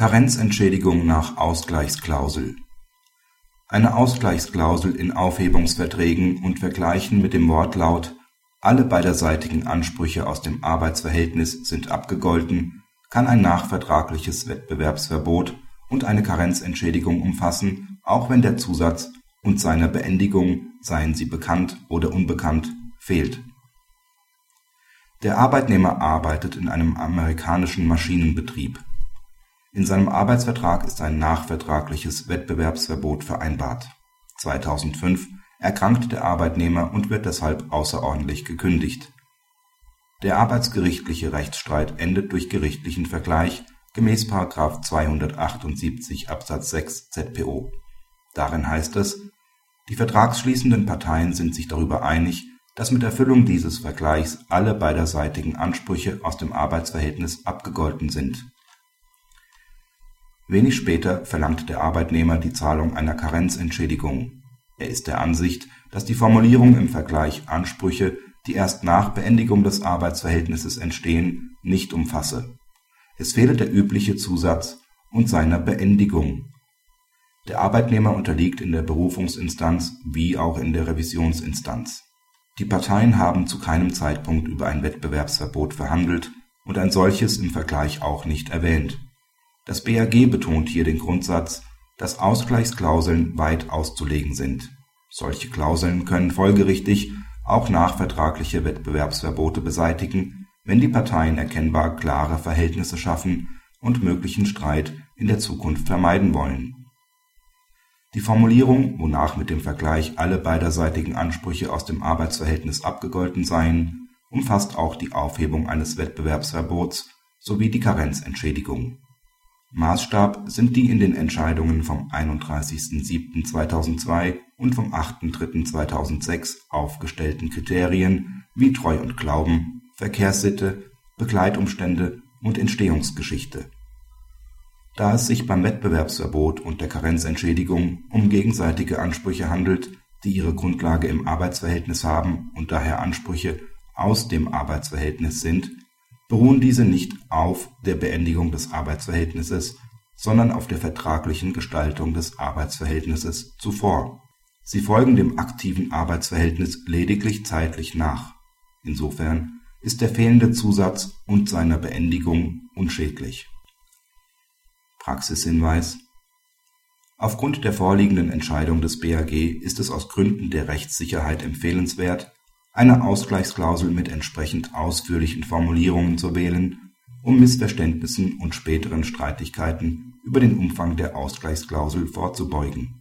Karenzentschädigung nach Ausgleichsklausel Eine Ausgleichsklausel in Aufhebungsverträgen und vergleichen mit dem Wortlaut alle beiderseitigen Ansprüche aus dem Arbeitsverhältnis sind abgegolten kann ein nachvertragliches Wettbewerbsverbot und eine Karenzentschädigung umfassen, auch wenn der Zusatz und seiner Beendigung, seien sie bekannt oder unbekannt, fehlt. Der Arbeitnehmer arbeitet in einem amerikanischen Maschinenbetrieb. In seinem Arbeitsvertrag ist ein nachvertragliches Wettbewerbsverbot vereinbart. 2005 erkrankt der Arbeitnehmer und wird deshalb außerordentlich gekündigt. Der arbeitsgerichtliche Rechtsstreit endet durch gerichtlichen Vergleich gemäß § 278 Absatz 6 ZPO. Darin heißt es, die vertragsschließenden Parteien sind sich darüber einig, dass mit Erfüllung dieses Vergleichs alle beiderseitigen Ansprüche aus dem Arbeitsverhältnis abgegolten sind. Wenig später verlangt der Arbeitnehmer die Zahlung einer Karenzentschädigung er ist der Ansicht, dass die Formulierung im Vergleich Ansprüche, die erst nach Beendigung des Arbeitsverhältnisses entstehen, nicht umfasse. Es fehle der übliche Zusatz „ und seiner Beendigung “. Der Arbeitnehmer unterliegt in der Berufungsinstanz wie auch in der Revisionsinstanz. Die Parteien haben zu keinem Zeitpunkt über ein Wettbewerbsverbot verhandelt und ein solches im Vergleich auch nicht erwähnt. Das BAG betont hier den Grundsatz dass Ausgleichsklauseln weit auszulegen sind. Solche Klauseln können folgerichtig auch nachvertragliche Wettbewerbsverbote beseitigen, wenn die Parteien erkennbar klare Verhältnisse schaffen und möglichen Streit in der Zukunft vermeiden wollen. Die Formulierung, wonach mit dem Vergleich alle beiderseitigen Ansprüche aus dem Arbeitsverhältnis abgegolten seien, umfasst auch die Aufhebung eines Wettbewerbsverbots sowie die Karenzentschädigung Maßstab sind die in den Entscheidungen vom 31.07.2002 und vom 8.03.2006 aufgestellten Kriterien wie Treu und Glauben, Verkehrssitte, Begleitumstände und Entstehungsgeschichte. Da es sich beim Wettbewerbsverbot und der Karenzentschädigung um gegenseitige Ansprüche handelt, die ihre Grundlage im Arbeitsverhältnis haben und daher Ansprüche aus dem Arbeitsverhältnis sind beruhen diese nicht auf der Beendigung des Arbeitsverhältnisses, sondern auf der vertraglichen Gestaltung des Arbeitsverhältnisses zuvor. Sie folgen dem aktiven Arbeitsverhältnis lediglich zeitlich nach. Insofern ist der fehlende Zusatz und seiner Beendigung unschädlich. Praxishinweis Aufgrund der vorliegenden Entscheidung des BAG ist es aus Gründen der Rechtssicherheit empfehlenswert eine Ausgleichsklausel mit entsprechend ausführlichen Formulierungen zu wählen, um Missverständnissen und späteren Streitigkeiten über den Umfang der Ausgleichsklausel vorzubeugen